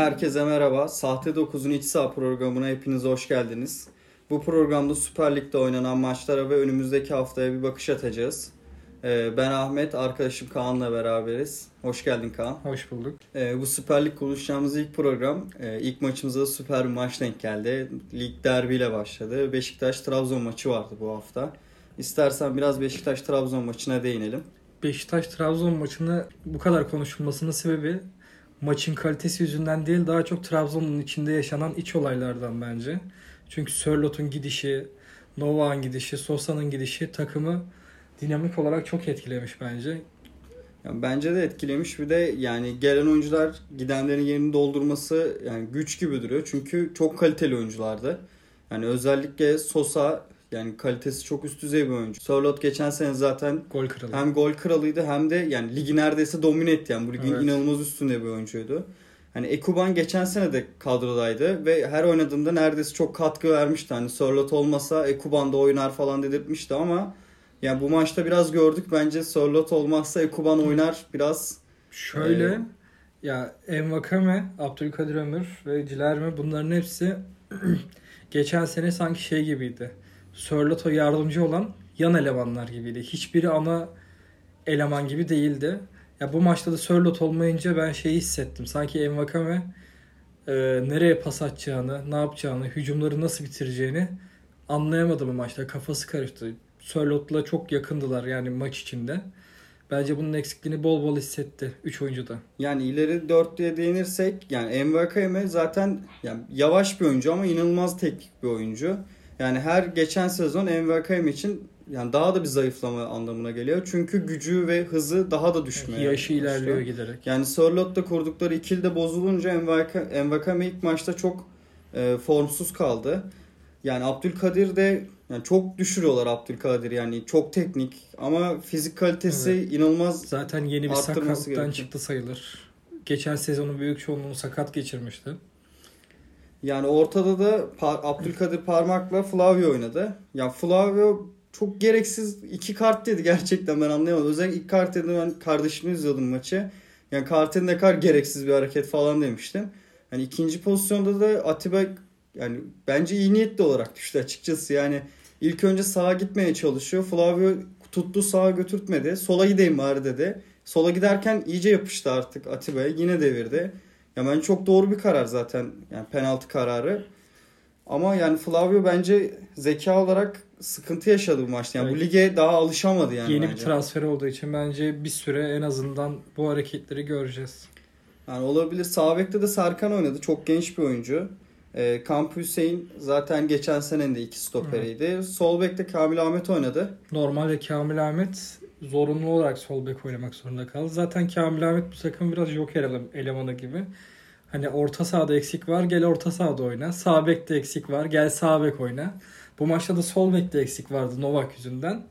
Herkese merhaba. Sahte 9'un iç saha programına hepiniz hoş geldiniz. Bu programda Süper Lig'de oynanan maçlara ve önümüzdeki haftaya bir bakış atacağız. Ee, Ben Ahmet, arkadaşım Kaan'la beraberiz. Hoş geldin Kaan. Hoş bulduk. Ee, Bu Süper Lig konuşacağımız ilk program. Ee, İlk maçımıza süper bir maç denk geldi. Lig derbiyle başladı. Beşiktaş-Trabzon maçı vardı bu hafta. İstersen biraz Beşiktaş-Trabzon maçına değinelim. Beşiktaş-Trabzon maçını bu kadar konuşulmasının sebebi maçın kalitesi yüzünden değil daha çok Trabzon'un içinde yaşanan iç olaylardan bence. Çünkü Sörlot'un gidişi, Novak'ın gidişi, Sosa'nın gidişi takımı dinamik olarak çok etkilemiş bence. Yani bence de etkilemiş bir de yani gelen oyuncular gidenlerin yerini doldurması yani güç gibi duruyor. Çünkü çok kaliteli oyunculardı. Yani özellikle Sosa yani kalitesi çok üst düzey bir oyuncu. Sörloth geçen sene zaten Gol kralı. hem gol kralıydı hem de yani ligi neredeyse domine etti. Yani bu ligin Evet. inanılmaz üstünde bir oyuncuydu. Hani Ekuban geçen sene de kadrodaydı ve her oynadığında neredeyse çok katkı vermişti. Hani Sörloth olmasa Ekuban da oynar falan dedirtmişti ama yani bu maçta biraz gördük. Bence Sörloth olmazsa Ekuban oynar biraz. Şöyle Ee, ya Envakame, Abdülkadir Ömür ve Cilerme bunların hepsi geçen sene sanki şey gibiydi. Sörlot'a yardımcı olan yan elemanlar gibiydi. Hiçbiri ana eleman gibi değildi. Ya bu maçta da Sörlot olmayınca ben şeyi hissettim. Sanki Envakame e, nereye pas atacağını, ne yapacağını, hücumları nasıl bitireceğini anlayamadı bu maçta. Kafası karıştı. Sörlot'la çok yakındılar yani maç içinde. Bence bunun eksikliğini bol bol hissetti 3 oyuncu da. Yani ileri dörtlüye değinirsek yani Envakame zaten yani yavaş bir oyuncu ama inanılmaz teknik bir oyuncu. Yani her geçen sezon Envakame için yani daha da bir zayıflama anlamına geliyor. Çünkü gücü ve hızı daha da düşmeye Yaşı başlıyor. ilerliyor giderek. Yani Sörlot'ta kurdukları ikili de bozulunca Envaka- Envakame ilk maçta çok e, formsuz kaldı. Yani Abdülkadir de yani çok düşürüyorlar Abdülkadir yani çok teknik ama fizik kalitesi inanılmaz Zaten yeni bir sakatlıktan gerekiyor. çıktı sayılır. Geçen sezonun büyük çoğunluğunu sakat geçirmişti. Yani ortada da Par- Abdülkadir Parmak'la Flavio oynadı. Ya Flavio çok gereksiz iki kart dedi gerçekten ben anlayamadım. Özellikle ilk kart dedi ben kardeşimle izliyordum maçı. Yani kartın ne kadar gereksiz bir hareket falan demiştim. Hani ikinci pozisyonda da Atiba yani bence iyi niyetli olarak düştü açıkçası. Yani ilk önce sağa gitmeye çalışıyor. Flavio tuttu sağa götürtmedi. Sola gideyim bari dedi. Sola giderken iyice yapıştı artık Atiba'ya. Yine devirdi. Ya bence çok doğru bir karar zaten. Yani penaltı kararı. Ama yani Flavio bence zeka olarak sıkıntı yaşadı bu maçta. Yani bu Evet. lige daha alışamadı yani yeni bence. bir transfer olduğu için bence bir süre en azından bu hareketleri göreceğiz. Yani olabilir. Sağ bekte de Serkan oynadı. Çok genç bir oyuncu. Ee, Kamp Hüseyin zaten geçen senenin de iki stoperiydi. Sol bekte Kamil Ahmet oynadı. Normalde Kamil Ahmet zorunlu olarak sol bek oynamak zorunda kaldı. Zaten Kamil Ahmet bu takım biraz joker ele- elemanı gibi. Hani orta sahada eksik var gel orta sahada oyna. Sağ bekte eksik var gel sağ bek oyna. Bu maçta da sol bekte eksik vardı Novak yüzünden.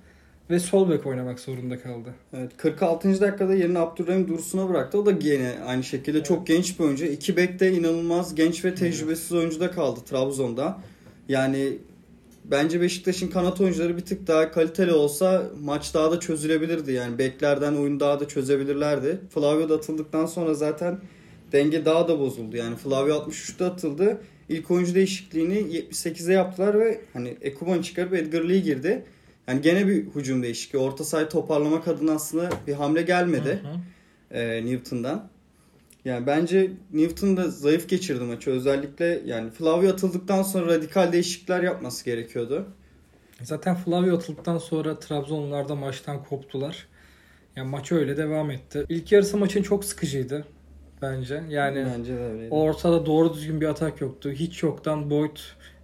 Ve sol bek oynamak zorunda kaldı. Evet, 46. dakikada yerini Abdurrahim Dursun'a bıraktı. O da gene aynı şekilde çok genç bir oyuncu. İki bek de inanılmaz genç ve tecrübesiz oyuncuda kaldı Trabzon'da. Yani bence Beşiktaş'ın kanat oyuncuları bir tık daha kaliteli olsa maç daha da çözülebilirdi. Yani beklerden oyunu daha da çözebilirlerdi. Flavio da atıldıktan sonra zaten denge daha da bozuldu. Yani Flavio 63'te atıldı. İlk oyuncu değişikliğini 78'e yaptılar ve hani Ekuban'ı çıkarıp Edgar Lee girdi. Yani gene bir hücum değişikliği. Orta sahayı toparlamak adına aslında bir hamle gelmedi Hı hı. e, Newton'dan. Yani bence Newton da zayıf geçirdi maçı. Özellikle yani Flavio atıldıktan sonra radikal değişiklikler yapması gerekiyordu. Zaten Flavio atıldıktan sonra Trabzonlular da maçtan koptular. Yani maç öyle devam etti. İlk yarısı maçın çok sıkıcıydı bence. Yani bence de öyleydi. ortada doğru düzgün bir atak yoktu. Hiç yoktan Boyd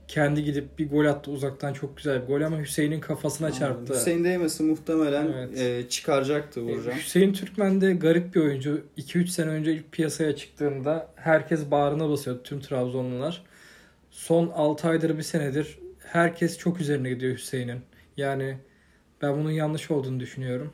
kendi gidip bir gol attı uzaktan çok güzel bir gol ama Hüseyin'in kafasına çarptı. Hüseyin değmesi muhtemelen Evet. e, çıkaracaktı E, vuracağım. Hüseyin Türkmen de garip bir oyuncu. 2-3 sene önce ilk piyasaya çıktığında herkes bağrına basıyordu tüm Trabzonlular. Son 6 aydır bir senedir herkes çok üzerine gidiyor Hüseyin'in. Yani ben bunun yanlış olduğunu düşünüyorum.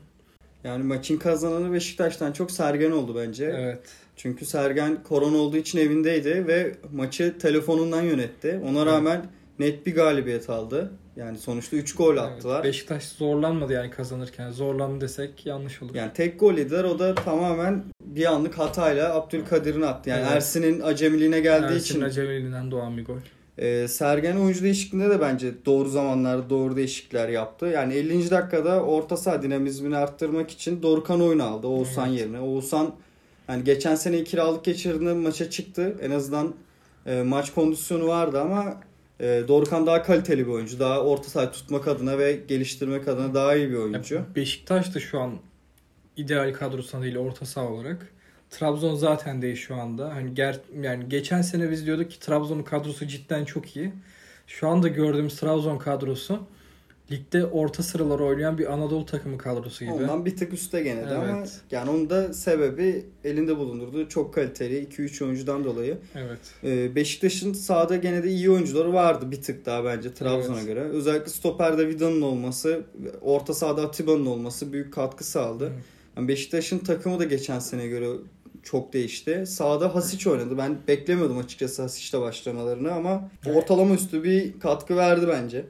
Yani maçın kazananı Beşiktaş'tan çok Sergen oldu bence. Evet. Çünkü Sergen korona olduğu için evindeydi ve maçı telefonundan yönetti. Ona rağmen net bir galibiyet aldı. Yani sonuçta 3 gol attılar. Evet, Beşiktaş zorlanmadı yani kazanırken. Zorlandı desek yanlış olur. Yani tek gol yediler o da tamamen bir anlık hatayla Abdülkadir'in attı. Yani Evet. Ersin'in acemiliğine geldiği Ersin için Acemili'nden doğan bir gol. e, Sergen oyuncu değişikliğinde de bence doğru zamanlarda doğru değişiklikler yaptı. Yani 50. dakikada orta saha dinamizmini arttırmak için Dorukhan oyunu aldı Oğuzhan Evet. yerine. Oğuzhan yani geçen sene kiralık geçirdiğinde maça çıktı. En azından e, maç kondisyonu vardı ama e, Dorukhan daha kaliteli bir oyuncu. Daha orta sahayı tutmak adına ve geliştirmek adına daha iyi bir oyuncu. Ya Beşiktaş da şu an ideal kadrosunda değil orta saha olarak. Trabzon zaten değil şu anda. Hani ger yani geçen sene biz diyorduk ki Trabzon'un kadrosu cidden çok iyi. Şu anda gördüğümüz Trabzon kadrosu ligde orta sıralar oynayan bir Anadolu takımı kadrosu gibi. Ondan bir tık üstte gene de ama Evet. yani onun da sebebi elinde bulundurduğu çok kaliteli 2-3 oyuncudan dolayı. Evet. Ee, Beşiktaş'ın sahada gene de iyi oyuncuları vardı bir tık daha bence Trabzon'a Evet. göre. Özellikle stoperde Vida'nın olması, orta sahada Atiba'nın olması büyük katkı sağladı. Evet. Yani Beşiktaş'ın takımı da geçen sene göre çok değişti. Sahada Hasic oynadı. Ben beklemiyordum açıkçası Hasic'le başlamalarını ama ortalama üstü bir katkı verdi bence.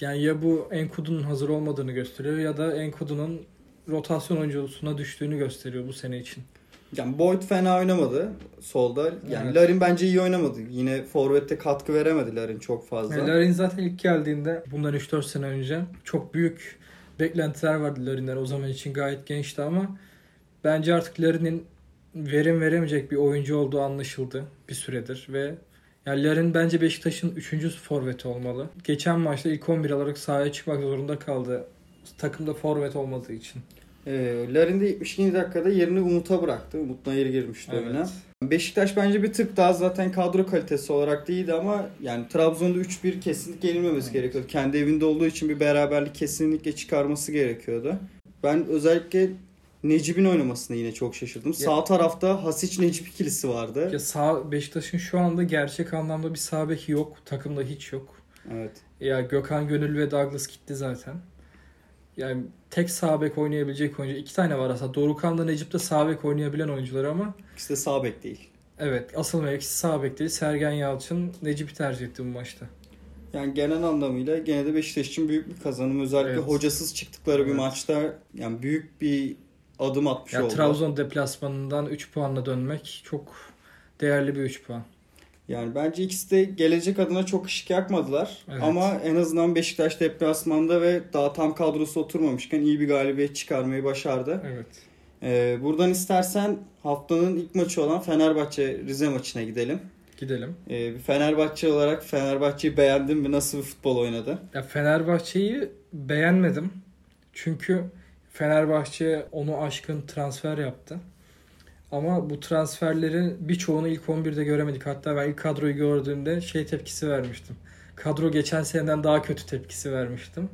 Yani ya bu Enkudu'nun hazır olmadığını gösteriyor ya da Enkudu'nun rotasyon oyuncusuna düştüğünü gösteriyor bu sene için. Yani Boyd fena oynamadı solda. Yani Evet. Larin bence iyi oynamadı. Yine forvette katkı veremedi Larin çok fazla. Yani Larin zaten ilk geldiğinde bundan 3-4 sene önce çok büyük beklentiler vardı Larin'den. O zaman için gayet gençti ama bence artık Larin'in verim veremeyecek bir oyuncu olduğu anlaşıldı bir süredir ve yani Larin bence Beşiktaş'ın 3. forveti olmalı. Geçen maçta ilk 11 olarak sahaya çıkmak zorunda kaldı. Takımda forvet olmadığı için. Ee, Larin de 72. dakikada yerini Umut'a bıraktı. Umut Nayır girmişti oyuna. Evet. Beşiktaş bence bir tık daha zaten kadro kalitesi olarak da iyiydi ama yani Trabzon'da 3-1 kesinlikle yenilmemesi Evet. gerekiyordu. Kendi evinde olduğu için bir beraberlik kesinlikle çıkarması gerekiyordu. Ben özellikle Necip'in oynamasına yine çok şaşırdım. Sağ tarafta Hasic Necip ikilisi vardı. Ya sağ Beşiktaş'ın şu anda gerçek anlamda bir sağ beki yok. Takımda hiç yok. Evet. Ya Gökhan Gönül ve Douglas gitti zaten. Yani tek sağ bek oynayabilecek oyuncu. iki tane var aslında. Dorukhan'da Necip de sağ bek oynayabilen oyuncular ama İkisi de sağ bek değil. evet asıl mevkisi sağ bek değil. Sergen Yalçın Necip'i tercih etti bu maçta. Yani genel anlamıyla gene de Beşiktaş için büyük bir kazanım. Özellikle Evet. hocasız çıktıkları bir Evet. maçta yani büyük bir adım atmış Ya oldu. Trabzon deplasmanından 3 puanla dönmek çok değerli bir 3 puan. Yani bence ikisi de gelecek adına çok ışık yakmadılar. Evet. Ama en azından Beşiktaş deplasmanda ve daha tam kadrosu oturmamışken iyi bir galibiyet çıkarmayı başardı. Evet. Ee, buradan istersen haftanın ilk maçı olan Fenerbahçe Rize maçına gidelim. Gidelim. Ee, bir Fenerbahçe olarak Fenerbahçe'yi beğendin mi? Nasıl bir futbol oynadı? Ya Fenerbahçe'yi beğenmedim. Çünkü Fenerbahçe onu aşkın transfer yaptı. Ama bu transferlerin birçoğunu ilk 11'de göremedik. Hatta ben ilk kadroyu gördüğümde şey tepkisi vermiştim. Kadro geçen seneden daha kötü tepkisi vermiştim.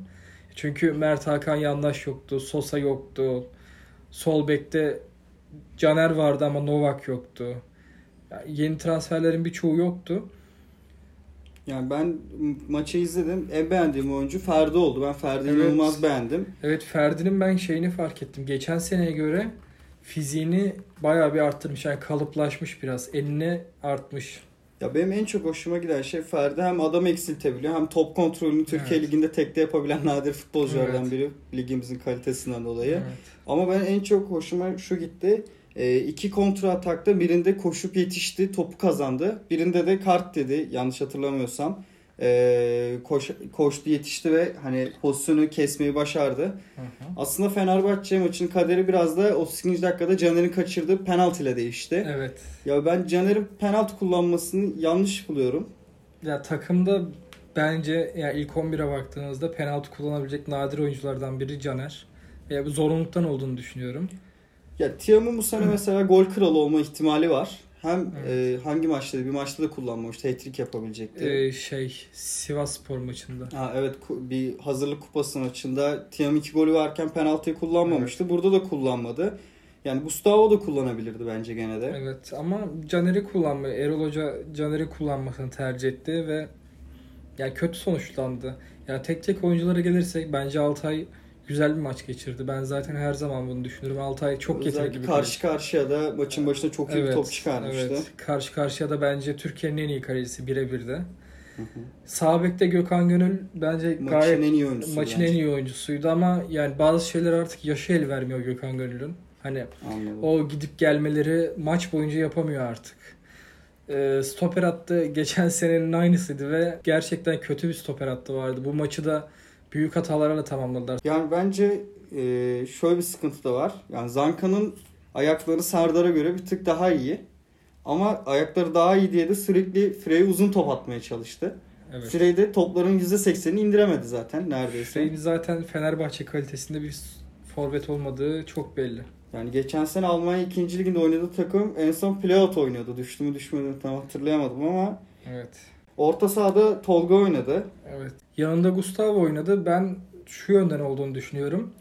Çünkü Mert Hakan yandaş yoktu, Sosa yoktu. Sol bekte Caner vardı ama Novak yoktu. Yani yeni transferlerin birçoğu yoktu. Yani ben maçı izledim. En beğendiğim oyuncu Ferdi oldu. Ben Ferdi'yi Evet. inanılmaz beğendim. Evet Ferdi'nin ben şeyini fark ettim. Geçen seneye göre fiziğini bayağı bir arttırmış. Yani kalıplaşmış biraz. Eline artmış. Ya benim en çok hoşuma giden şey Ferdi hem adam eksiltebiliyor hem top kontrolünü Türkiye Evet. Ligi'nde tekte yapabilen nadir futbolculardan Evet. biri ligimizin kalitesinden dolayı. Evet. Ama ben en çok hoşuma şu gitti. E, iki kontra atakta birinde koşup yetişti, topu kazandı. Birinde de kart dedi yanlış hatırlamıyorsam. E, koş, koştu yetişti ve hani pozisyonu kesmeyi başardı. Hı hı. Aslında Fenerbahçe maçının kaderi biraz da 32. dakikada Caner'in kaçırdığı penaltı ile değişti. Evet. Ya ben Caner'in penaltı kullanmasını yanlış buluyorum. Ya takımda bence ya ilk 11'e baktığınızda penaltı kullanabilecek nadir oyunculardan biri Caner. Ya bu zorunluluktan olduğunu düşünüyorum. Ya Tiam'ın bu sene mesela gol kralı olma ihtimali var. Hem Evet. e, hangi maçta bir maçta da kullanmamıştı. Hat-trick yapabilecekti. Ee, şey Sivas Spor maçında. Ha, evet bir hazırlık kupası maçında Tiam iki golü varken penaltıyı kullanmamıştı. Burada da kullanmadı. Yani Gustavo da kullanabilirdi bence gene de. Evet ama Caner'i kullanmayı, Erol Hoca Caner'i kullanmasını tercih etti ve ya kötü sonuçlandı. Ya tek tek oyunculara gelirsek bence Altay güzel bir maç geçirdi. Ben zaten her zaman bunu düşünürüm. Altay çok yetenekli Özellikle bir karşı karşıya da maçın başında çok iyi bir top çıkarmıştı. Evet. Karşı karşıya da bence Türkiye'nin en iyi kalecisi birebir de. Sağ bekte Gökhan Gönül bence Maçın gayet en iyi oyuncusu. maçın bence. en iyi oyuncusuydu ama yani bazı şeyler artık yaşı el vermiyor Gökhan Gönül'ün. Hani Anladım. o gidip gelmeleri maç boyunca yapamıyor artık. Ee, stoper hattı geçen senenin aynısıydı ve gerçekten kötü bir stoper hattı vardı. Bu maçı da büyük hatalarla tamamladılar. Yani bence e, şöyle bir sıkıntı da var. Yani Zanka'nın ayakları Serdar'a göre bir tık daha iyi. Ama ayakları daha iyi diye de sürekli Frey'e uzun top atmaya çalıştı. Evet. Frey de topların %80'ini indiremedi zaten neredeyse. Frey'in zaten Fenerbahçe kalitesinde bir forvet olmadığı çok belli. Yani geçen sene Almanya 2. liginde oynadığı takım en son playout oynuyordu. Düştü mü düşmedi mi tam hatırlayamadım ama Evet. Orta sahada Tolga oynadı. Evet. Yanında Gustavo oynadı. Ben şu yönden olduğunu düşünüyorum.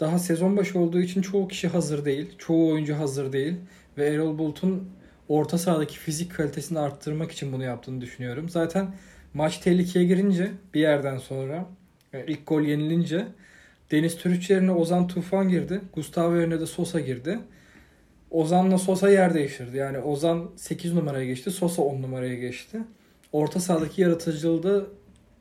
Daha sezon başı olduğu için çoğu kişi hazır değil. Çoğu oyuncu hazır değil. Ve Erol Bulut'un orta sahadaki fizik kalitesini arttırmak için bunu yaptığını düşünüyorum. Zaten maç tehlikeye girince bir yerden sonra yani ilk gol yenilince Deniz Türüç yerine Ozan Tufan girdi. Gustavo yerine de Sosa girdi. Ozan'la Sosa yer değiştirdi. Yani Ozan 8 numaraya geçti. Sosa 10 numaraya geçti. Orta sahadaki yaratıcılığı da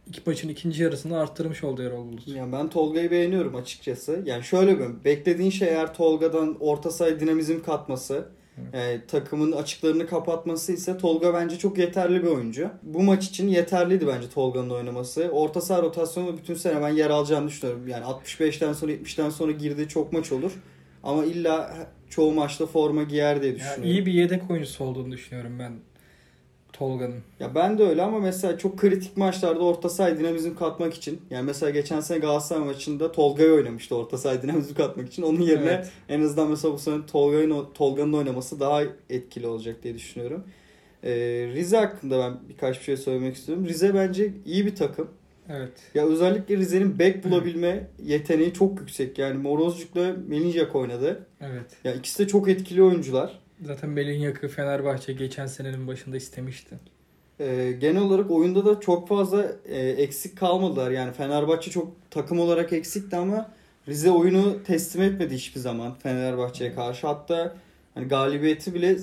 iki maçın ikinci yarısında arttırmış oldu Erol Bulut. Yani ben Tolga'yı beğeniyorum açıkçası. Yani şöyle bir beklediğin şey eğer Tolga'dan orta sahaya dinamizm katması, e, takımın açıklarını kapatması ise Tolga bence çok yeterli bir oyuncu. Bu maç için yeterliydi bence Tolga'nın oynaması. Orta saha rotasyonu bütün sene ben yer alacağını düşünüyorum. Yani 65'ten sonra 70'ten sonra girdiği çok maç olur. Ama illa çoğu maçta forma giyer diye Yani düşünüyorum. iyi bir yedek oyuncusu olduğunu düşünüyorum ben Tolga'nın. Ya ben de öyle ama mesela çok kritik maçlarda orta sahaya dinamizm katmak için yani mesela geçen sene Galatasaray maçında Tolga'yı oynamıştı orta sahaya dinamizm katmak için. Onun yerine Evet. en azından mesela bu sene Tolga'nın Tolga'nın oynaması daha etkili olacak diye düşünüyorum. Ee, Rize hakkında ben birkaç bir şey söylemek istiyorum. Rize bence iyi bir takım. Evet. Ya özellikle Rize'nin bek bulabilme yeteneği çok yüksek. Yani Morozcuk'la Melinjak oynadı. Evet. Ya ikisi de çok etkili oyuncular. Zaten Melinyak'ı Fenerbahçe geçen senenin başında istemişti. Ee, genel olarak oyunda da çok fazla e, eksik kalmadılar. Yani Fenerbahçe çok takım olarak eksikti ama Rize oyunu teslim etmedi hiçbir zaman Fenerbahçe'ye karşı. Hatta hani galibiyeti bile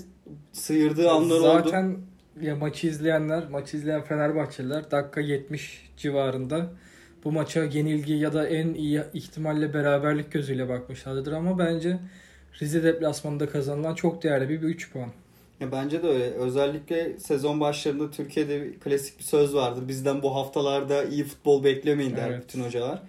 sıyırdığı anlar oldu. Zaten ya maçı izleyenler, maçı izleyen Fenerbahçeliler dakika 70 civarında bu maça yenilgi ya da en iyi ihtimalle beraberlik gözüyle bakmışlardır ama bence Rize deplasmanında kazanılan çok değerli bir 3 puan. Ya bence de öyle. Özellikle sezon başlarında Türkiye'de bir klasik bir söz vardır. Bizden bu haftalarda iyi futbol beklemeyin der Evet. bütün hocalar.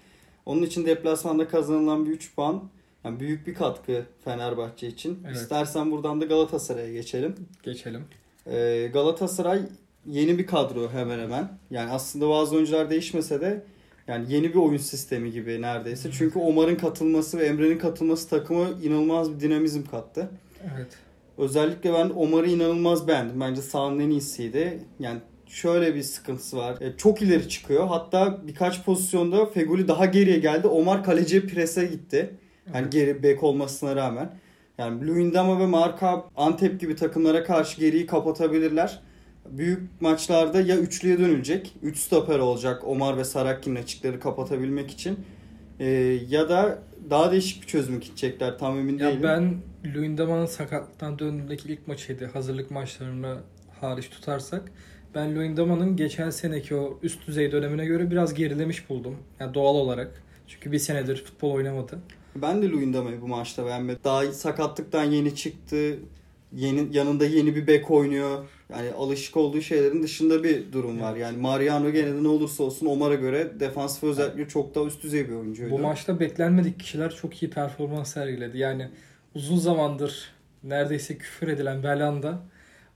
Onun için deplasmanda kazanılan bir 3 puan yani büyük bir katkı Fenerbahçe için. Evet. İstersen buradan da Galatasaray'a geçelim. Geçelim. Ee, Galatasaray yeni bir kadro hemen hemen. Yani aslında bazı oyuncular değişmese de yani yeni bir oyun sistemi gibi neredeyse. Çünkü Omar'ın katılması ve Emre'nin katılması takıma inanılmaz bir dinamizm kattı. Evet. Özellikle ben Omar'ı inanılmaz beğendim. Bence sahanın en iyisiydi. Yani şöyle bir sıkıntısı var. E, çok ileri çıkıyor. Hatta birkaç pozisyonda Feguli daha geriye geldi. Omar kaleciye prese gitti. Yani Evet. geri bek olmasına rağmen. Yani Luyendama ve Marka Antep gibi takımlara karşı geriyi kapatabilirler. Büyük maçlarda ya üçlüye dönülecek. Üç stoper olacak Omar ve Sarakki'nin açıkları kapatabilmek için. E, ya da daha değişik bir çözüm gidecekler. Tam emin Ya değilim. ben Luyendama'nın sakatlıktan döndüğündeki ilk maçıydı. Hazırlık maçlarını hariç tutarsak. Ben Luyendama'nın geçen seneki o üst düzey dönemine göre biraz gerilemiş buldum. Yani doğal olarak. Çünkü bir senedir futbol oynamadı. Ben de Luyendama'yı bu maçta beğenmedim. Daha sakatlıktan yeni çıktı. Yeni, yanında yeni bir bek oynuyor. Yani alışık olduğu şeylerin dışında bir durum var. Yani Mariano gene de ne olursa olsun Omar'a göre defansif özellikle çok daha üst düzey bir oyuncuydu. Bu maçta beklenmedik kişiler çok iyi performans sergiledi. Yani uzun zamandır neredeyse küfür edilen Belanda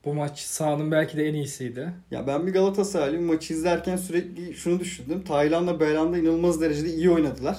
bu maç sahanın belki de en iyisiydi. Ya ben bir Galatasaraylıyım. Maçı izlerken sürekli şunu düşündüm. Tayland'la Belanda inanılmaz derecede iyi oynadılar.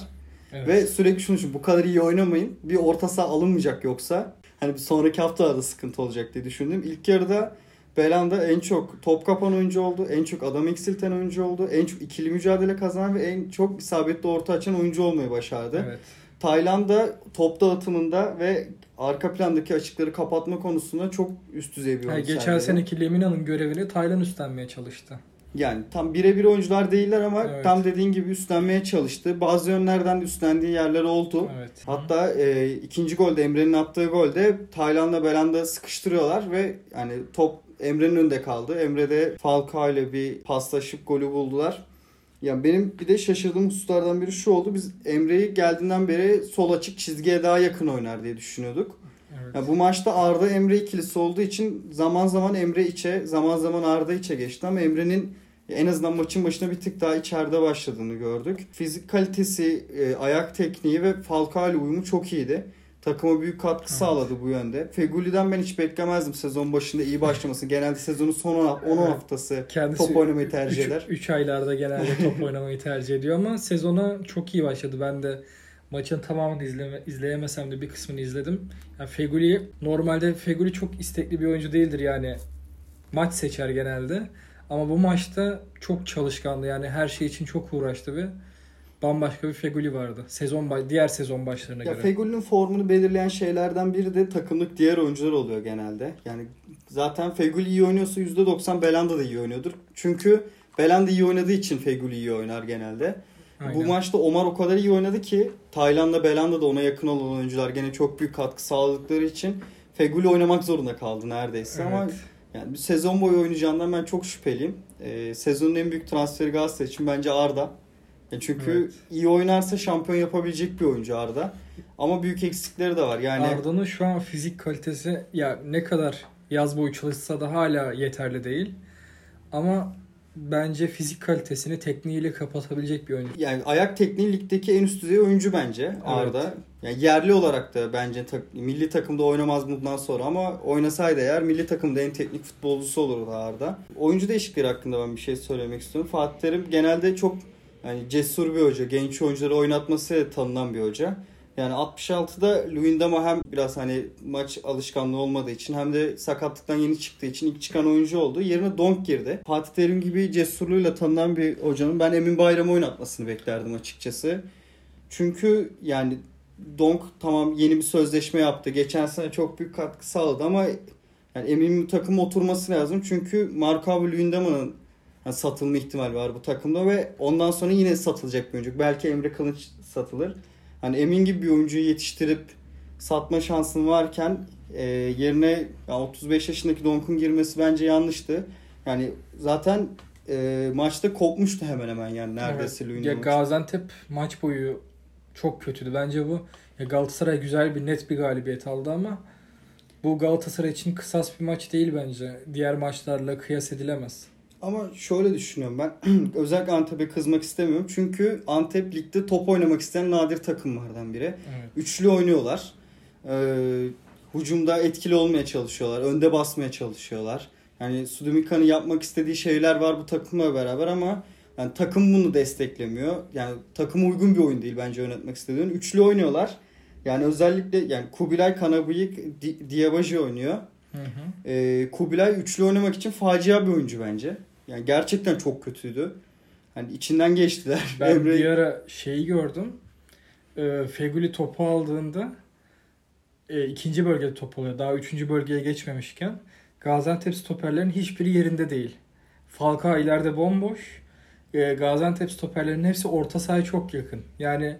Evet. Ve sürekli şunu düşündüm. Bu kadar iyi oynamayın. Bir orta saha alınmayacak yoksa. Hani bir sonraki haftalarda sıkıntı olacak diye düşündüm. İlk yarıda Belanda en çok top kapan oyuncu oldu. En çok adam eksilten oyuncu oldu. En çok ikili mücadele kazanan ve en çok isabetli orta açan oyuncu olmayı başardı. Evet. Tayland'da top dağıtımında ve arka plandaki açıkları kapatma konusunda çok üst düzey bir Yani oyun geçen sergiledi. seneki Lemina'nın görevini Taylan üstlenmeye çalıştı. Yani tam birebir oyuncular değiller ama Evet. tam dediğin gibi üstlenmeye çalıştı. Bazı yönlerden de üstlendiği yerler oldu. Evet. Hatta e, ikinci golde Emre'nin attığı golde Tayland'la Belanda sıkıştırıyorlar ve yani top Emre'nin önünde kaldı. Emre de Falcao ile bir paslaşıp golü buldular. Ya benim bir de şaşırdığım hususlardan biri şu oldu. Biz Emre'yi geldiğinden beri sol açık çizgiye daha yakın oynar diye düşünüyorduk. Evet. Ya bu maçta Arda Emre ikilisi olduğu için zaman zaman Emre içe, zaman zaman Arda içe geçti ama Emre'nin en azından maçın başına bir tık daha içeride başladığını gördük. Fizik kalitesi, e, ayak tekniği ve Falcao ile uyumu çok iyiydi. Takıma büyük katkı Evet. sağladı bu yönde. Feguli'den ben hiç beklemezdim sezon başında iyi başlaması. Genelde sezonun son 10 Evet. haftası Kendisi top oynamayı tercih eder. 3 aylarda genelde top oynamayı tercih ediyor ama sezona çok iyi başladı. Ben de maçın tamamını izleme, izleyemesem de bir kısmını izledim. Yani Feguli normalde Feguli çok istekli bir oyuncu değildir yani. Maç seçer genelde. Ama bu maçta çok çalışkandı. Yani her şey için çok uğraştı ve bambaşka bir Feguli vardı. Sezon diğer sezon başlarına Ya göre. Feguli'nin formunu belirleyen şeylerden biri de takımlık diğer oyuncular oluyor genelde. Yani zaten Feguli iyi oynuyorsa %90 Belanda da iyi oynuyordur. Çünkü Belanda iyi oynadığı için Feguli iyi oynar genelde. Aynen. Bu maçta Omar o kadar iyi oynadı ki Tayland'da Belanda da ona yakın olan oyuncular gene çok büyük katkı sağladıkları için Feguli oynamak zorunda kaldı neredeyse ama Evet. yani bir sezon boyu oynayacağından ben çok şüpheliyim. Ee, sezonun en büyük transferi Galatasaray için bence Arda. Ya çünkü Evet. iyi oynarsa şampiyon yapabilecek bir oyuncu Arda. Ama büyük eksikleri de var. Yani Arda'nın şu an fizik kalitesi ya ne kadar yaz boyu çalışsa da hala yeterli değil. Ama bence fizik kalitesini tekniğiyle kapatabilecek bir oyuncu. yani ayak tekniği ligdeki en üst düzey oyuncu bence Arda. Yani yerli olarak da bence tak- milli takımda oynamaz bundan sonra ama oynasaydı eğer milli takımda en teknik futbolcusu olurdu Arda. Oyuncu değişiklikleri hakkında ben bir şey söylemek istiyorum. Fatih Terim genelde çok yani cesur bir hoca, genç oyuncuları oynatması tanınan bir hoca. Yani 66'da Luyendama hem biraz hani maç alışkanlığı olmadığı için hem de sakatlıktan yeni çıktığı için ilk çıkan oyuncu oldu. Yerine Donk girdi. Fatih Terim gibi cesurluğuyla tanınan bir hocanın ben Emin Bayram'ı oynatmasını beklerdim açıkçası. Çünkü yani Donk tamam yeni bir sözleşme yaptı. Geçen sene çok büyük katkı sağladı ama yani Emin takım oturması lazım. Çünkü Marco Luyendama'nın yani satılma ihtimali var bu takımda ve ondan sonra yine satılacak bir oyuncu. Belki Emre Kılıç satılır. Hani Emin gibi bir oyuncuyu yetiştirip satma şansın varken e, yerine ya 35 yaşındaki Donk'un girmesi bence yanlıştı. Yani zaten e, maçta kopmuştu hemen hemen yani neredeyse Evet. Ya. Gaziantep maç boyu çok kötüydü. Bence bu ya Galatasaray güzel bir net bir galibiyet aldı ama bu Galatasaray için kısas bir maç değil bence. Diğer maçlarla kıyas edilemez. Ama şöyle düşünüyorum ben. Özellikle Antep'e kızmak istemiyorum. Çünkü Antep ligde top oynamak isteyen nadir takımlardan biri. Evet. Üçlü oynuyorlar. Ee, hücumda etkili olmaya çalışıyorlar. Önde basmaya çalışıyorlar. Yani Sudumika'nın yapmak istediği şeyler var bu takımla beraber ama yani takım bunu desteklemiyor. Yani takım uygun bir oyun değil bence yönetmek istediğin. Üçlü oynuyorlar. Yani özellikle yani Kubilay Kanabıyık Di- Diabaji oynuyor. Hı hı. Ee, Kubilay üçlü oynamak için facia bir oyuncu bence. Yani gerçekten çok kötüydü. Hani içinden geçtiler. Ben Emre- bir ara şeyi gördüm. Ee, Feguli topu aldığında e, ikinci bölgede top oluyor. Daha üçüncü bölgeye geçmemişken Gaziantep stoperlerin hiçbiri yerinde değil. Falcao ileride bomboş. E, Gaziantep stoperlerin hepsi orta sahaya çok yakın. Yani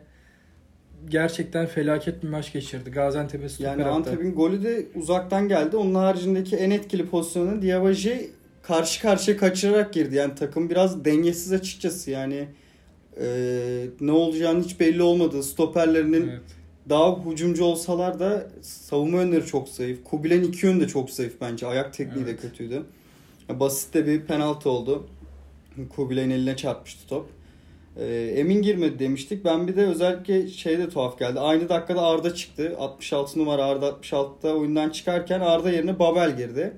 gerçekten felaket bir maç geçirdi. Gaziantep'e stoper Yani. Antep'in golü de uzaktan geldi. Onun haricindeki en etkili pozisyonu Diabaji karşı karşıya kaçırarak girdi. Yani takım biraz dengesiz açıkçası. Yani e, ne olacağını hiç belli olmadı. Stoperlerinin Evet. daha hücumcu olsalar da savunma yönleri çok zayıf. Kubilay'ın iki yönü de çok zayıf bence. Ayak tekniği Evet. de kötüydü. Basit de bir penaltı oldu. Kubilay'ın eline çarpmıştı top. Ee, Emin girmedi demiştik. Ben bir de özellikle şey de tuhaf geldi. Aynı dakikada Arda çıktı. 66 numara Arda 66'da oyundan çıkarken Arda yerine Babel girdi.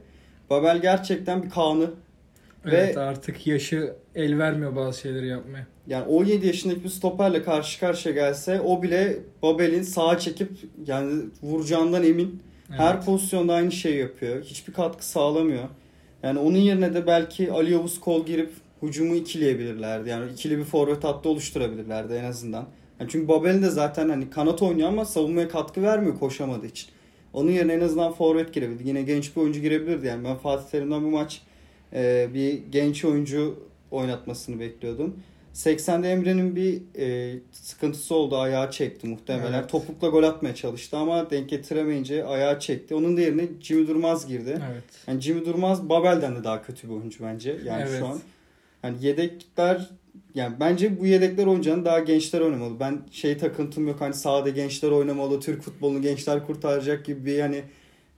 Babel gerçekten bir kanı. Evet Ve- artık yaşı el vermiyor bazı şeyleri yapmaya. Yani 17 yaşındaki bir stoperle karşı karşıya gelse o bile Babel'in sağa çekip yani vuracağından emin. Her Evet. pozisyonda aynı şeyi yapıyor. Hiçbir katkı sağlamıyor. Yani onun yerine de belki Ali Yavuz kol girip hücumu ikileyebilirlerdi. Yani ikili bir forvet hattı oluşturabilirlerdi en azından. Yani çünkü Babel'in de zaten hani kanat oynuyor ama savunmaya katkı vermiyor koşamadığı için. Onun yerine en azından forvet girebildi. Yine genç bir oyuncu girebilirdi. Yani ben Fatih Terim'den bu maç e, bir genç oyuncu oynatmasını bekliyordum. 80'de Emre'nin bir e, sıkıntısı oldu. Ayağı çekti muhtemelen. Evet. Topukla gol atmaya çalıştı ama denk getiremeyince ayağı çekti. Onun da yerine Jimmy Durmaz girdi. Evet. Yani Jimmy Durmaz Babel'den de daha kötü bir oyuncu bence. Yani Evet. şu an. Yani yedekler yani bence bu yedekler oynayacağını daha gençler oynamalı. Ben şey takıntım yok hani sahada gençler oynamalı, Türk futbolunu gençler kurtaracak gibi bir hani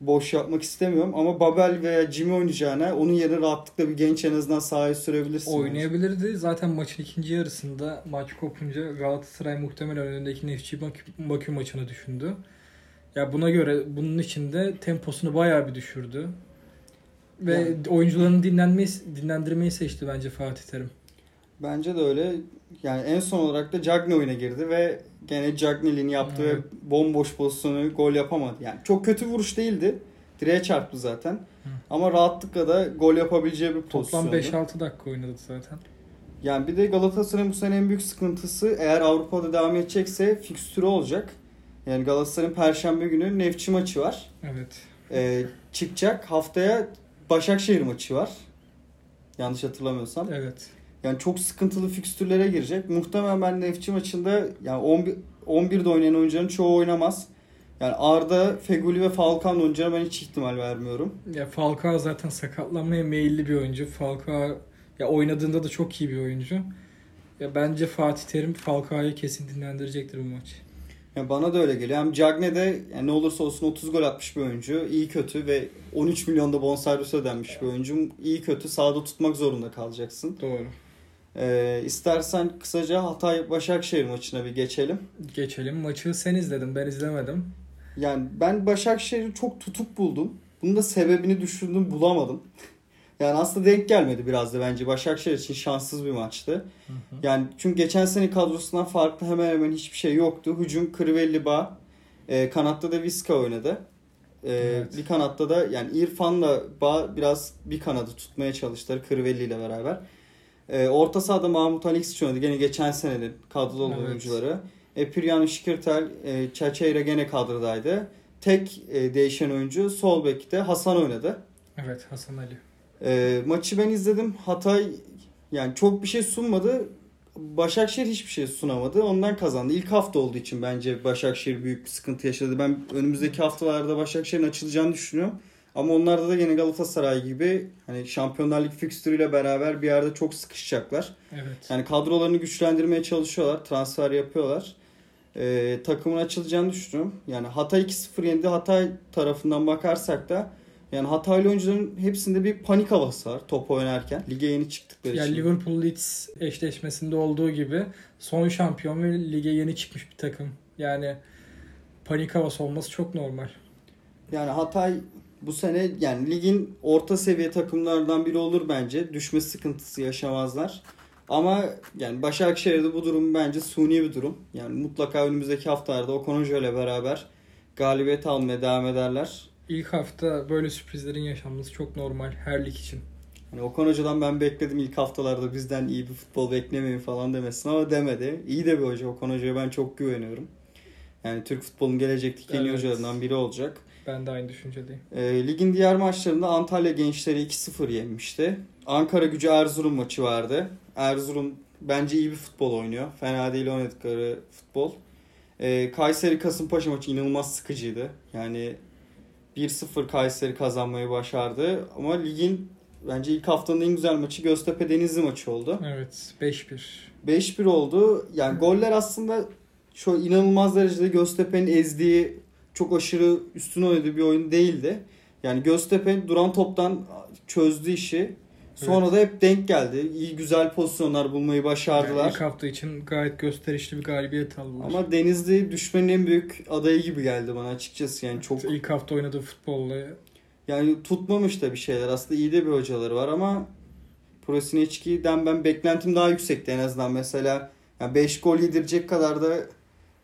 boş yapmak istemiyorum. Ama Babel veya Jimmy oynayacağına onun yerine rahatlıkla bir genç en azından sahaya sürebilirsin. bence. Oynayabilirdi. Zaten maçın ikinci yarısında maç kopunca Galatasaray muhtemelen önündeki Nefçi Bakü, Bakü maçını düşündü. Ya buna göre bunun içinde temposunu bayağı bir düşürdü. Ve Yani- oyuncularını dinlenmeyi, dinlendirmeyi seçti bence Fatih Terim. Bence de öyle. Yani en son olarak da Cagney oyuna girdi ve gene Cagney'in yaptığı Evet. bomboş pozisyonu gol yapamadı. Yani çok kötü vuruş değildi. Direğe çarptı zaten. Ama rahatlıkla da gol yapabileceği bir Toplam pozisyondu. 5-6 dakika oynadı zaten. Yani bir de Galatasaray'ın bu sene en büyük sıkıntısı eğer Avrupa'da devam edecekse fikstürü olacak. Yani Galatasaray'ın Perşembe günü Nefçi maçı var. Evet. Ee, çıkacak. Haftaya Başakşehir maçı var. Yanlış hatırlamıyorsam. Evet. Yani çok sıkıntılı fikstürlere girecek. Muhtemelen ben Nefçi maçında yani 11 11'de oynayan oyuncuların çoğu oynamaz. Yani Arda, Feguli ve Falcao oynayacağına ben hiç ihtimal vermiyorum. Ya Falcao zaten sakatlanmaya meyilli bir oyuncu. Falcao ya oynadığında da çok iyi bir oyuncu. Ya bence Fatih Terim Falcao'yu kesin dinlendirecektir bu maç. Yani bana da öyle geliyor. Hem Cagne de yani ne olursa olsun 30 gol atmış bir oyuncu. İyi kötü ve 13 milyonda bonservis ödenmiş bir oyuncu. İyi kötü sahada tutmak zorunda kalacaksın. Doğru. Ee, istersen kısaca Hatay Başakşehir maçına bir geçelim. Geçelim. Maçı sen izledin. Ben izlemedim. Yani ben Başakşehir'i çok tutuk buldum. Bunun da sebebini düşündüm bulamadım. Yani aslında denk gelmedi biraz da bence. Başakşehir için şanssız bir maçtı. Yani çünkü geçen sene kadrosundan farklı hemen hemen hiçbir şey yoktu. Hücum Crivelli Bağ, e, kanatta da Viska oynadı. E, Evet. Bir kanatta da yani İrfan'la Bağ biraz bir kanadı tutmaya çalıştılar Crivelli ile beraber. E, orta sahada Mahmut Alex oynadı. Gene geçen senenin kadrolu Evet. oyuncuları. E, Piryano Şikirtel, e, Çaçeyra gene kadrodaydı. Tek e, değişen oyuncu sol bekte Hasan oynadı. Evet Hasan Ali. E, maçı ben izledim. Hatay yani çok bir şey sunmadı. Başakşehir hiçbir şey sunamadı. Ondan kazandı. İlk hafta olduğu için bence Başakşehir büyük bir sıkıntı yaşadı. Ben önümüzdeki haftalarda Başakşehir'in açılacağını düşünüyorum. Ama onlarda da yine Galatasaray gibi hani Şampiyonlar Ligi fikstürüyle beraber bir yerde çok sıkışacaklar. Evet. Yani kadrolarını güçlendirmeye çalışıyorlar. Transfer yapıyorlar. Ee, takımın açılacağını düşünüyorum. Yani Hatay 2-0 yendi. Hatay tarafından bakarsak da yani Hataylı oyuncuların hepsinde bir panik havası var top oynarken. Lige yeni çıktıkları Yani için. Liverpool Leeds eşleşmesinde olduğu gibi son şampiyon ve lige yeni çıkmış bir takım. Yani panik havası olması çok normal. Yani Hatay bu sene yani ligin orta seviye takımlardan biri olur bence. Düşme sıkıntısı yaşamazlar. Ama yani Başakşehir'de bu durum bence suni bir durum. Yani mutlaka önümüzdeki haftalarda Okan Hoca ile beraber galibiyet almaya devam ederler. İlk hafta böyle sürprizlerin yaşanması çok normal her lig için. Hani Okan Hoca'dan ben bekledim ilk haftalarda bizden iyi bir futbol beklemeyin falan demesin ama demedi. İyi de bir hoca. Okan Hoca'ya ben çok güveniyorum. Yani Türk futbolunun gelecekteki en iyi Evet. hocalarından biri olacak. Ben de aynı düşüncedeyim. E, ligin diğer maçlarında Antalya gençleri 2-0 yenmişti. Ankara gücü Erzurum maçı vardı. Erzurum bence iyi bir futbol oynuyor. Fena değil oynadıkları futbol. E, Kayseri Kasımpaşa maçı inanılmaz sıkıcıydı. Yani 1-0 Kayseri kazanmayı başardı. Ama ligin bence ilk haftanın en güzel maçı Göztepe Denizli maçı oldu. Evet 5-1. 5-1 oldu. Yani goller aslında şu inanılmaz derecede Göztepe'nin ezdiği çok aşırı üstün oynadığı bir oyun değildi. Yani Göztepe duran toptan çözdü işi. Sonra da hep denk geldi. İyi güzel pozisyonlar bulmayı Yani başardılar. ilk hafta için gayet gösterişli bir galibiyet aldılar. Ama Denizli düşmenin en büyük adayı gibi geldi bana açıkçası. Yani çok ilk hafta oynadığı futbolla yani tutmamış da bir şeyler. Aslında iyi de bir hocaları var ama Prosineçki'den ben beklentim daha yüksekti en azından. Mesela 5 gol yedirecek kadar da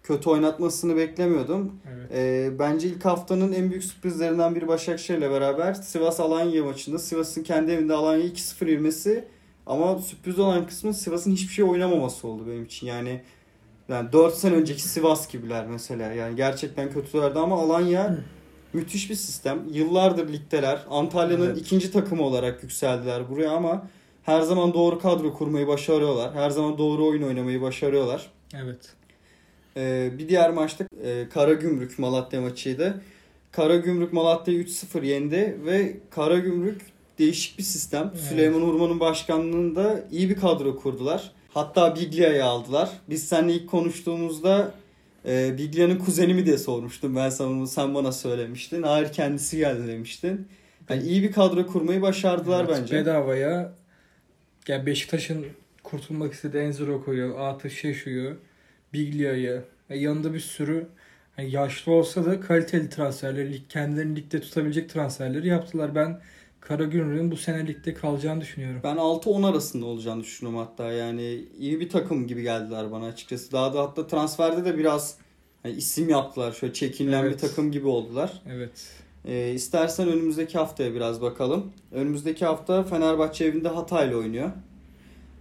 kötü oynatmasını beklemiyordum. evet. Ee, bence ilk haftanın en büyük sürprizlerinden biri Başakşehir'le beraber Sivas Alanya maçında Sivas'ın kendi evinde Alanya 2-0 yenmesi ama sürpriz olan kısmı Sivas'ın hiçbir şey oynamaması oldu benim için. Yani yani 4 sene önceki Sivas gibiler mesela. Yani gerçekten kötülerdi ama Alanya müthiş bir sistem. Yıllardır ligdeler. Antalya'nın Evet. ikinci takımı olarak yükseldiler buraya ama her zaman doğru kadro kurmayı başarıyorlar. Her zaman doğru oyun oynamayı başarıyorlar. evet. Ee, bir diğer maçta e, Karagümrük Malatya maçıydı. Karagümrük Malatya'yı 3-0 yendi ve Karagümrük değişik bir sistem. Evet. Süleyman Urman'ın başkanlığında iyi bir kadro kurdular. Hatta Biglia'yı aldılar. Biz seninle ilk konuştuğumuzda e, Biglia'nın kuzeni mi diye sormuştum ben sana bunu. Sen bana söylemiştin. Hayır kendisi geldi demiştin. Yani iyi bir kadro kurmayı başardılar Evet, bence. Bedavaya yani Beşiktaş'ın kurtulmak istediği Enzo Roko'yu, Atıf Şeşu'yu, Biglia'yı ve yanında bir sürü yani yaşlı olsa da kaliteli transferleri, kendilerini ligde tutabilecek transferleri yaptılar. Ben Karagümrük'ün bu sene ligde kalacağını düşünüyorum. Ben 6-10 arasında olacağını düşünüyorum hatta. Yani iyi bir takım gibi geldiler bana açıkçası. Daha da hatta transferde de biraz hani isim yaptılar. Şöyle çekinilen Evet. bir takım gibi oldular. Evet. Ee, istersen önümüzdeki haftaya biraz bakalım. Önümüzdeki hafta Fenerbahçe evinde Hatay'la oynuyor.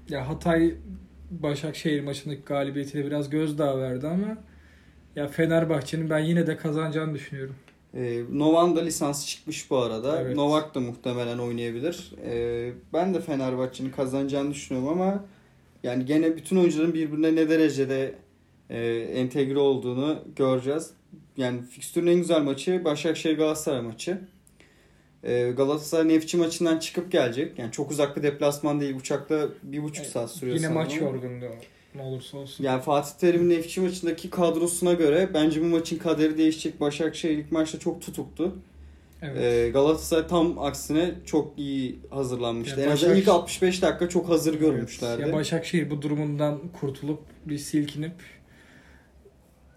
Ya Hatay Başakşehir maçındaki galibiyetiyle biraz gözdağı verdi ama ya Fenerbahçe'nin ben yine de kazanacağını düşünüyorum. Ee, Novak'ın da lisansı çıkmış bu arada. Evet. Novak da muhtemelen oynayabilir. Ee, ben de Fenerbahçe'nin kazanacağını düşünüyorum ama yani gene bütün oyuncuların birbirine ne derecede e, entegre olduğunu göreceğiz. Yani fikstürün en güzel maçı Başakşehir Galatasaray maçı. Ee, Galatasaray Nefçi maçından çıkıp gelecek. Yani çok uzak bir deplasman değil. Uçakla bir buçuk saat sürüyor Yine sanırım maç yorgunluğu ne olursa olsun. Yani Fatih Terim'in Nefçi maçındaki kadrosuna göre bence bu maçın kaderi değişecek. Başakşehir ilk maçta çok tutuktu. Evet. Ee, Galatasaray tam aksine çok iyi hazırlanmıştı. Ya en azından Başak- ilk 65 dakika çok hazır Evet. görmüşlerdi. Ya Başakşehir bu durumundan kurtulup bir silkinip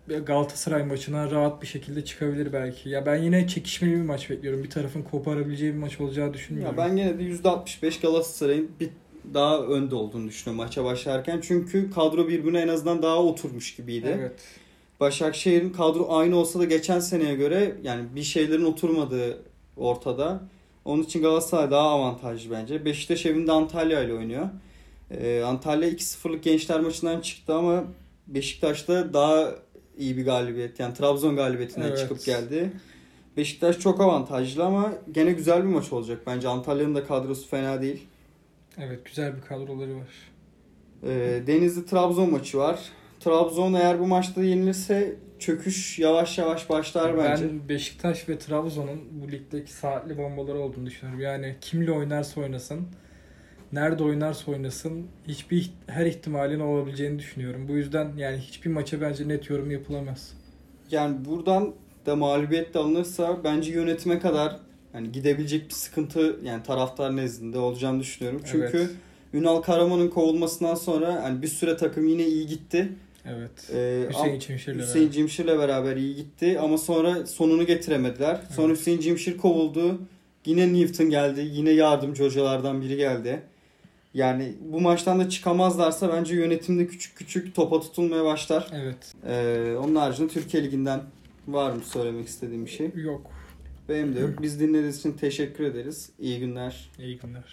Galatasaray maçına rahat bir şekilde çıkabilir belki. Ya ben yine çekişmeli bir maç bekliyorum. Bir tarafın koparabileceği bir maç olacağı düşünmüyorum. Ya ben gene de %65 Galatasaray'ın bir daha önde olduğunu düşünüyorum maça başlarken. Çünkü kadro birbirine en azından daha oturmuş gibiydi. Evet. Başakşehir'in kadro aynı olsa da geçen seneye göre yani bir şeylerin oturmadığı ortada. Onun için Galatasaray daha avantajlı bence. Beşiktaş evinde Antalya ile oynuyor. Ee, Antalya 2-0'lık gençler maçından çıktı ama Beşiktaş'ta daha iyi bir galibiyet. Yani Trabzon galibiyetinden Evet. çıkıp geldi. Beşiktaş çok avantajlı ama gene güzel bir maç olacak bence. Antalya'nın da kadrosu fena değil. Evet güzel bir kadroları var. Ee, Denizli Trabzon maçı var. Trabzon eğer bu maçta yenilirse çöküş yavaş yavaş başlar bence. Ben Beşiktaş ve Trabzon'un bu ligdeki saatli bombaları olduğunu düşünüyorum. Yani kimle oynarsa oynasın, nerede oynarsa oynasın hiçbir her ihtimalin olabileceğini düşünüyorum. Bu yüzden yani hiçbir maça bence net yorum yapılamaz. Yani buradan da mağlubiyet de alınırsa bence yönetime kadar yani gidebilecek bir sıkıntı yani taraftar nezdinde olacağını düşünüyorum. Çünkü Evet. Ünal Karaman'ın kovulmasından sonra hani bir süre takım yine iyi gitti. Evet. Ee, Hüseyin Çimşir'le Hüseyin beraber. Cimşir'le beraber iyi gitti ama sonra sonunu getiremediler. Sonra Evet. Hüseyin Cimşir kovuldu. Yine Newton geldi. Yine yardımcı hocalardan biri geldi. Yani bu maçtan da çıkamazlarsa bence yönetimde küçük küçük topa tutulmaya başlar. Evet. Ee, onun haricinde Türkiye Ligi'nden var mı söylemek istediğim bir şey? Yok. Benim de yok. Biz dinlediğiniz için teşekkür ederiz. İyi günler. İyi günler.